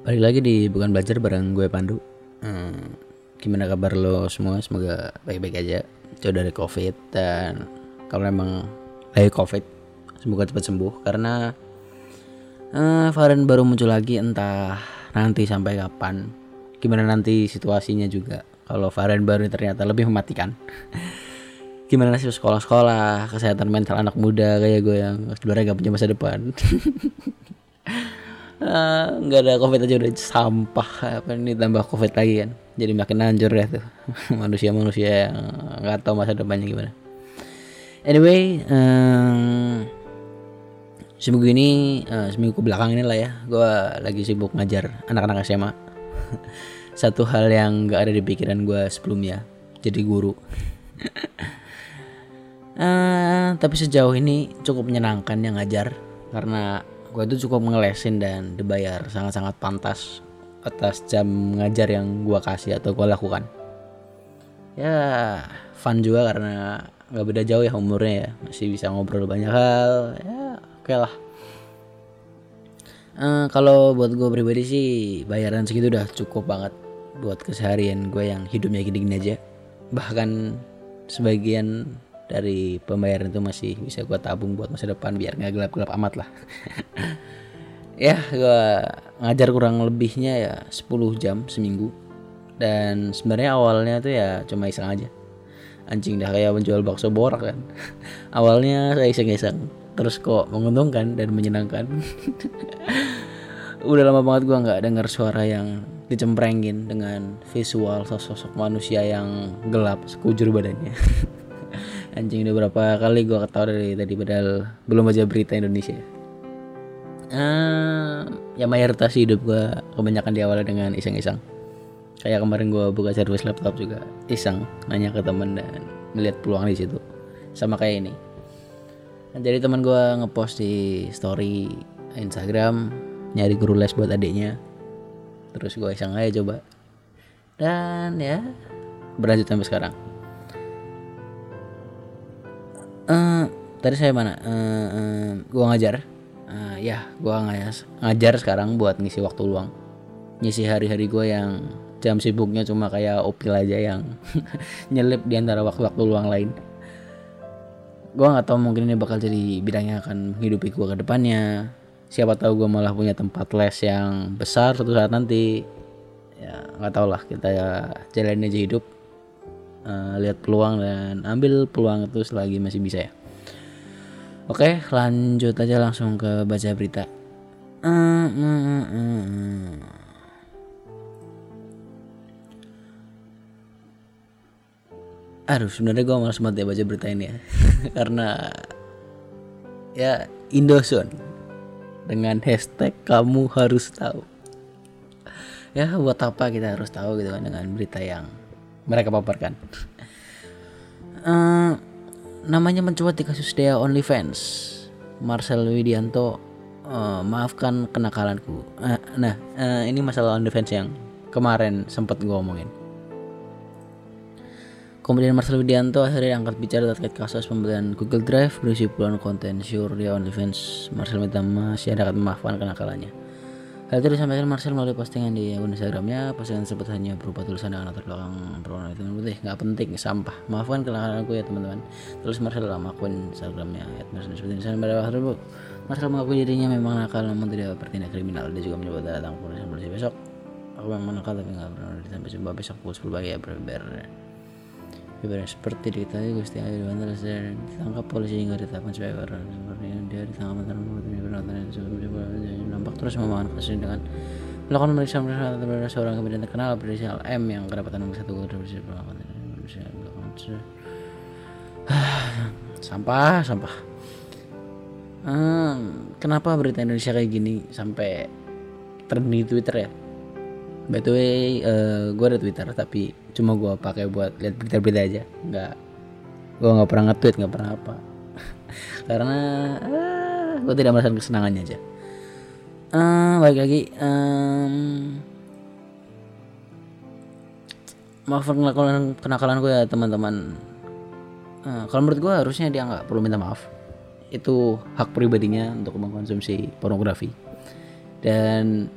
Balik lagi di Bukan Belajar bareng gue Pandu. Hmm, Gimana kabar lo semua? Semoga baik-baik aja. Jauh dari covid Dan kalau emang lagi covid Semoga cepat sembuh. Karena uh, varian baru muncul lagi Entah nanti sampai kapan. Gimana nanti situasinya juga. Kalau varian baru ternyata lebih mematikan. Gimana nasib sekolah-sekolah Kesehatan mental anak muda Kayak gue yang sebenarnya gak punya masa depan nggak uh, ada covid aja udah sampah apa ini tambah covid lagi kan. Jadi makin hancur ya tuh. Manusia-manusia yang nggak tahu masa depannya gimana. Anyway um, seminggu ini uh, seminggu belakang ini lah ya gue lagi sibuk ngajar anak-anak SMA satu hal yang nggak ada di pikiran gue sebelumnya jadi guru. Uh, tapi sejauh ini cukup menyenangkan yang ngajar karena gue itu cukup ngelesin dan dibayar sangat-sangat pantas atas jam ngajar yang gue kasih atau gue lakukan. Ya fun juga karena nggak beda jauh ya umurnya ya. Masih bisa ngobrol banyak hal. Ya oke okay lah. Uh, kalau buat gue pribadi sih bayaran segitu udah cukup banget buat keseharian gue yang hidupnya gini-gini aja. Bahkan sebagian dari pembayaran itu masih bisa gue tabung buat masa depan biar nggak gelap-gelap amat lah. Ya gue ngajar kurang lebihnya ya 10 jam seminggu. Dan sebenarnya awalnya tuh ya cuma iseng aja. Anjing dah kayak menjual bakso borak kan. Awalnya saya iseng-iseng. Terus kok menguntungkan dan menyenangkan. Udah lama banget gue nggak dengar suara yang dicemprengin dengan visual sosok manusia yang gelap sekujur badannya anjing udah berapa kali gue ketawa dari tadi padahal belum aja berita Indonesia. Uh, ya mayoritas hidup gue kebanyakan diawali dengan iseng-iseng. Kayak kemarin gue buka servis laptop juga iseng nanya ke temen dan melihat peluang di situ. Sama kayak ini. Nah, jadi teman gue ngepost di story Instagram nyari guru les buat adiknya. Terus gue iseng aja coba. Dan ya berlanjut sampai sekarang uh, tadi saya mana? Uh, uh, gua ngajar. Uh, ya gua ngajar sekarang buat ngisi waktu luang. Ngisi hari-hari gua yang jam sibuknya cuma kayak opil aja yang nyelip di antara waktu-waktu luang lain. Gua nggak tahu mungkin ini bakal jadi bidang yang akan menghidupi gua ke depannya. Siapa tahu gua malah punya tempat les yang besar suatu saat nanti. Ya nggak tau lah kita ya jalanin aja hidup uh, lihat peluang dan ambil peluang itu selagi masih bisa ya. Oke lanjut aja langsung ke baca berita. Uh, uh, uh, uh. aduh sebenarnya gue malas banget ya baca berita ini ya. Karena ya Indoson dengan hashtag kamu harus tahu. Ya buat apa kita harus tahu gitu kan dengan berita yang mereka paparkan. Uh, namanya mencuat di kasus Dea OnlyFans. Marcel Widianto uh, maafkan kenakalanku. Uh, nah, uh, ini masalah OnlyFans yang kemarin sempat gue omongin. Kemudian Marcel Widianto akhirnya angkat bicara terkait kasus pembelian Google Drive berisi puluhan konten sure dia OnlyFans. Marcel minta masih ada memaafkan kenakalannya. Hal itu disampaikan Marcel melalui postingan di akun Instagramnya. Postingan tersebut hanya berupa tulisan dengan latar belakang berwarna hitam putih. Nggak penting, sampah. Maafkan kesalahan aku ya teman-teman. Tulis Marcel dalam akun Instagramnya. Marcel seperti misalnya pada waktu itu Marcel mengakui dirinya memang nakal namun tidak bertindak kriminal. Dia juga menyebut datang polisi polisi besok. Aku memang nakal tapi nggak pernah sampai coba besok pukul 10 pagi ya berber. Ibarat seperti diketahui Gusti dibantu dan ditangkap polisi hingga ditetapkan sebagai orang seperti dia ditangkap mantan sebelumnya nampak terus memakan kasus ini dengan melakukan pemeriksaan terhadap seorang kemudian terkenal berinisial M yang kedapatan nomor satu sampah sampah. Hmm, kenapa berita Indonesia kayak gini sampai trending di Twitter ya? By the way uh, gue ada Twitter tapi cuma gue pakai buat lihat berita-berita aja. Nggak gue nggak pernah nge-tweet nggak pernah apa. Karena uh, eh, gue tidak merasakan kesenangannya aja. Uh, balik lagi um, maaf kenakalan kenakalan gue ya teman-teman. Uh, kalau menurut gue harusnya dia nggak perlu minta maaf. Itu hak pribadinya untuk mengkonsumsi pornografi. Dan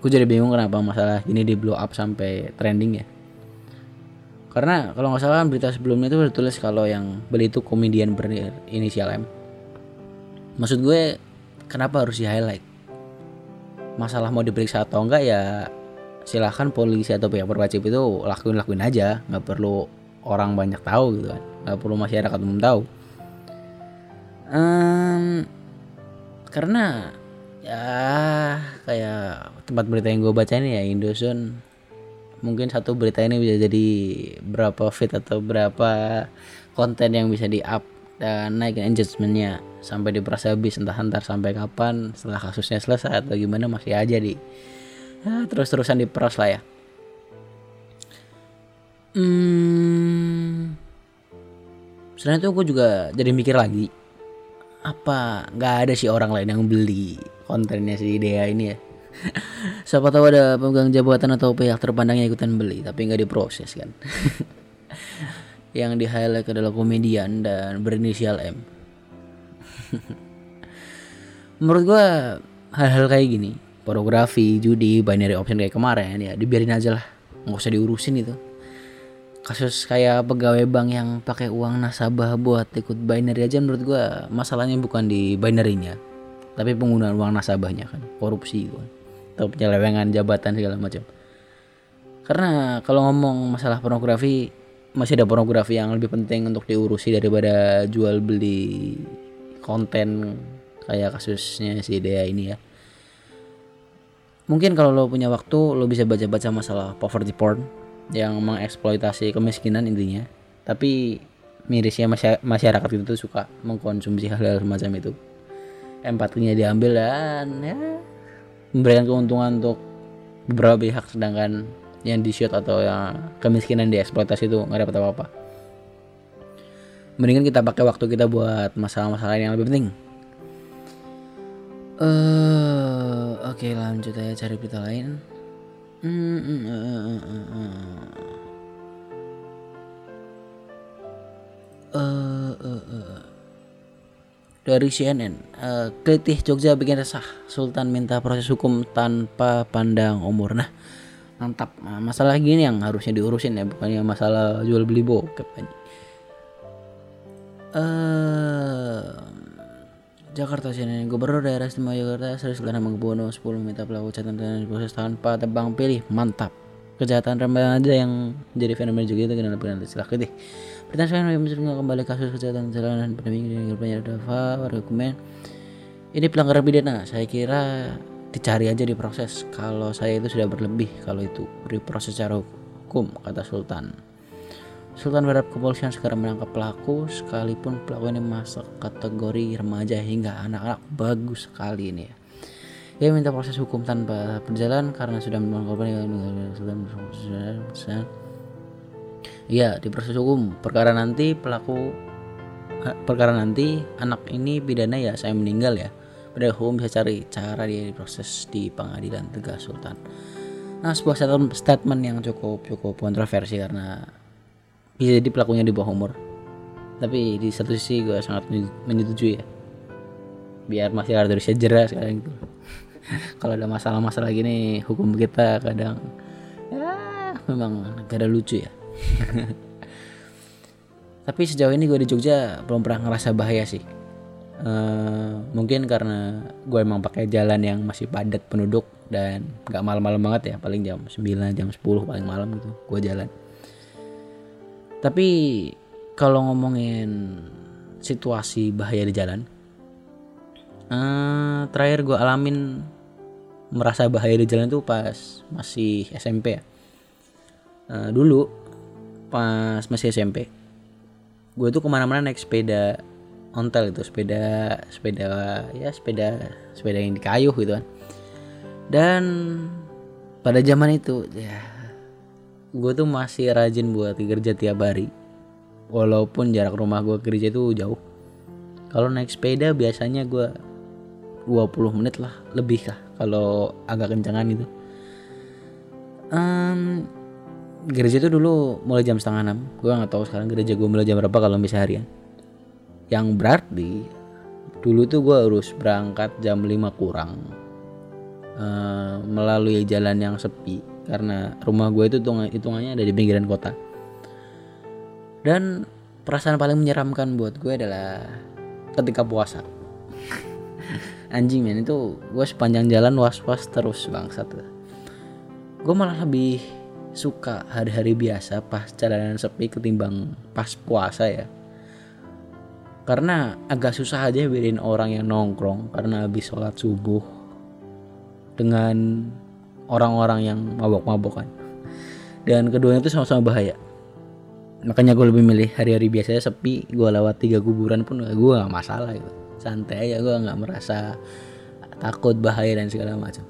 gue jadi bingung kenapa masalah ini di blow up sampai trending ya. Karena kalau nggak salah kan berita sebelumnya itu tertulis kalau yang beli itu komedian berinisial M maksud gue kenapa harus di highlight masalah mau diperiksa atau enggak ya silahkan polisi atau pihak berwajib itu lakuin lakuin aja. Nggak perlu orang banyak tahu gitu kan. Nggak perlu masyarakat umum tahu. Um, karena ya kayak tempat berita yang gue baca ini ya Indosun mungkin satu berita ini bisa jadi berapa feed atau berapa konten yang bisa di up dan naik engagementnya. Sampai diperas habis entah antar sampai kapan setelah kasusnya selesai atau gimana masih aja di ya, terus-terusan diperas lah ya. Hmm, selain itu gue juga jadi mikir lagi apa nggak ada sih orang lain yang beli kontennya si Dea ini ya? Siapa tahu ada pemegang jabatan atau pihak terpandang yang ikutan beli tapi nggak diproses kan. yang di highlight adalah komedian dan berinisial M. Menurut gua hal-hal kayak gini, pornografi, judi, binary option kayak kemarin ya dibiarin aja lah, nggak usah diurusin itu. Kasus kayak pegawai bank yang pakai uang nasabah buat ikut binary aja menurut gua masalahnya bukan di binary-nya, tapi penggunaan uang nasabahnya kan, korupsi itu kan atau penyelewengan jabatan segala macam karena kalau ngomong masalah pornografi masih ada pornografi yang lebih penting untuk diurusi daripada jual beli konten kayak kasusnya si Dea ini ya. Mungkin kalau lo punya waktu lo bisa baca-baca masalah poverty porn yang mengeksploitasi kemiskinan intinya. Tapi mirisnya masyarakat itu suka mengkonsumsi hal-hal semacam itu. Empatinya diambil dan ya memberikan keuntungan untuk beberapa pihak sedangkan yang di shoot atau yang kemiskinan dieksploitasi itu nggak dapat apa-apa. Mendingan kita pakai waktu kita buat masalah-masalah yang lebih penting. Uh, oke okay, lanjut aja cari berita lain. Uh, uh, uh, uh dari CNN uh, Kelitih Jogja bikin resah. Sultan minta proses hukum tanpa pandang umur. Nah mantap. Nah, masalah gini yang harusnya diurusin ya bukannya masalah jual beli bokep aja uh, Jakarta CNN Gubernur Daerah Istimewa Jakarta Sri Sultan Hamengkubuwono 10 minta pelaku catatan proses tanpa tebang pilih. Mantap. Kejahatan remaja yang jadi fenomena juga itu kenal penalti silah ketih Pertanyaan yang mencurigakan kembali kasus kejahatan jalanan pandemi banyak dava dokumen. Ini pelanggaran pidana. Saya kira dicari aja di proses. Kalau saya itu sudah berlebih kalau itu diproses secara hukum kata Sultan. Sultan berharap kepolisian segera menangkap pelaku sekalipun pelaku ini masuk kategori remaja hingga anak-anak bagus sekali ini ya. Dia minta proses hukum tanpa berjalan karena sudah menemukan korban yang Sultan Iya, di proses hukum perkara nanti pelaku perkara nanti anak ini pidana ya saya meninggal ya. Pada hukum bisa cari cara dia diproses di pengadilan tegas Sultan. Nah, sebuah statement yang cukup cukup kontroversi karena bisa jadi pelakunya di bawah umur. Tapi di satu sisi gue sangat menyetujui ya. Biar masih ada Indonesia jelas sekarang gitu. Kalau ada masalah-masalah gini hukum kita kadang ya memang negara lucu ya tapi sejauh ini gue di Jogja belum pernah ngerasa bahaya sih uh, mungkin karena gue emang pakai jalan yang masih padat penduduk dan nggak malam-malam banget ya paling jam 9 jam 10 paling malam gitu gue jalan. Tapi kalau ngomongin situasi bahaya di jalan uh, terakhir gue alamin merasa bahaya di jalan tuh pas masih SMP ya. Uh, dulu pas masih SMP gue tuh ke mana-mana naik sepeda ontel itu sepeda sepeda ya sepeda sepeda yang di kayu gitu kan. Dan pada zaman itu ya gue tuh masih rajin buat kerja tiap hari. Walaupun jarak rumah gue kerja itu jauh. Kalau naik sepeda biasanya gue 20 menit lah lebih lah kalau agak kencangan itu um, gereja itu dulu mulai jam setengah enam. Gue nggak tahu sekarang gereja gue mulai jam berapa kalau bisa harian yang berarti dulu tuh gue harus berangkat jam 5 kurang uh, melalui jalan yang sepi. Karena rumah gue itu hitungannya ada di pinggiran kota. Dan perasaan paling menyeramkan buat gue adalah ketika puasa. Anjing men itu gue sepanjang jalan was was terus bangsat. Gue malah lebih suka hari-hari biasa pas jalanan sepi ketimbang pas puasa ya karena agak susah aja bedain orang yang nongkrong karena habis sholat subuh dengan orang-orang yang mabok-mabokan dan keduanya itu sama-sama bahaya. Makanya gue lebih milih hari-hari biasanya sepi gue lewat tiga kuburan pun gue gak masalah gitu. Santai aja gue nggak merasa takut bahaya dan segala macam.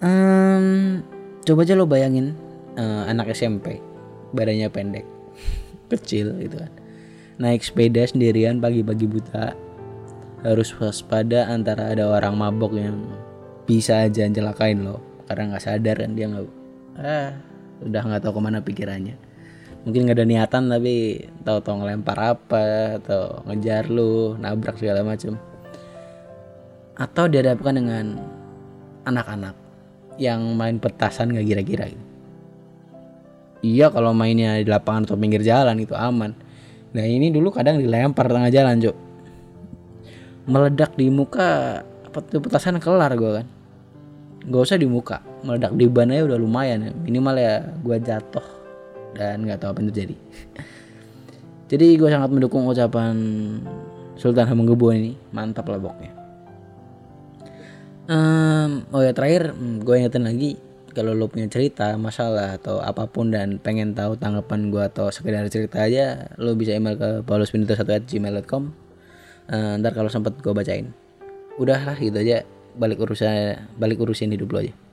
Um, coba aja lo bayangin uh, anak SMP badannya pendek kecil gitu kan naik sepeda sendirian pagi-pagi buta harus waspada antara ada orang mabok yang bisa aja celakain lo karena nggak sadar kan dia nggak ah udah nggak tahu ke mana pikirannya mungkin nggak ada niatan tapi tahu-tahu ngelempar apa atau ngejar lu nabrak segala macam atau dihadapkan dengan anak-anak yang main petasan gak kira-kira gitu. Iya kalau mainnya di lapangan atau pinggir jalan itu aman. Nah ini dulu kadang dilempar tengah jalan cok. Meledak di muka petasan kelar gue kan. Gak usah di muka, meledak di ban aja udah lumayan ya. Minimal ya gue jatuh dan nggak tahu apa yang terjadi. Jadi gue sangat mendukung ucapan Sultan Hamenggebuan ini, mantap lah pokoknya um, oh ya terakhir hmm, gue ingetin lagi kalau lo punya cerita masalah atau apa pun dan pengen tahu tanggapan gue atau sekedar cerita aja lo bisa email ke pauluspinito1@gmail.com uh, ntar kalau sempet gue bacain. Udahlah gitu aja. Balik urusan balik urusin hidup lo aja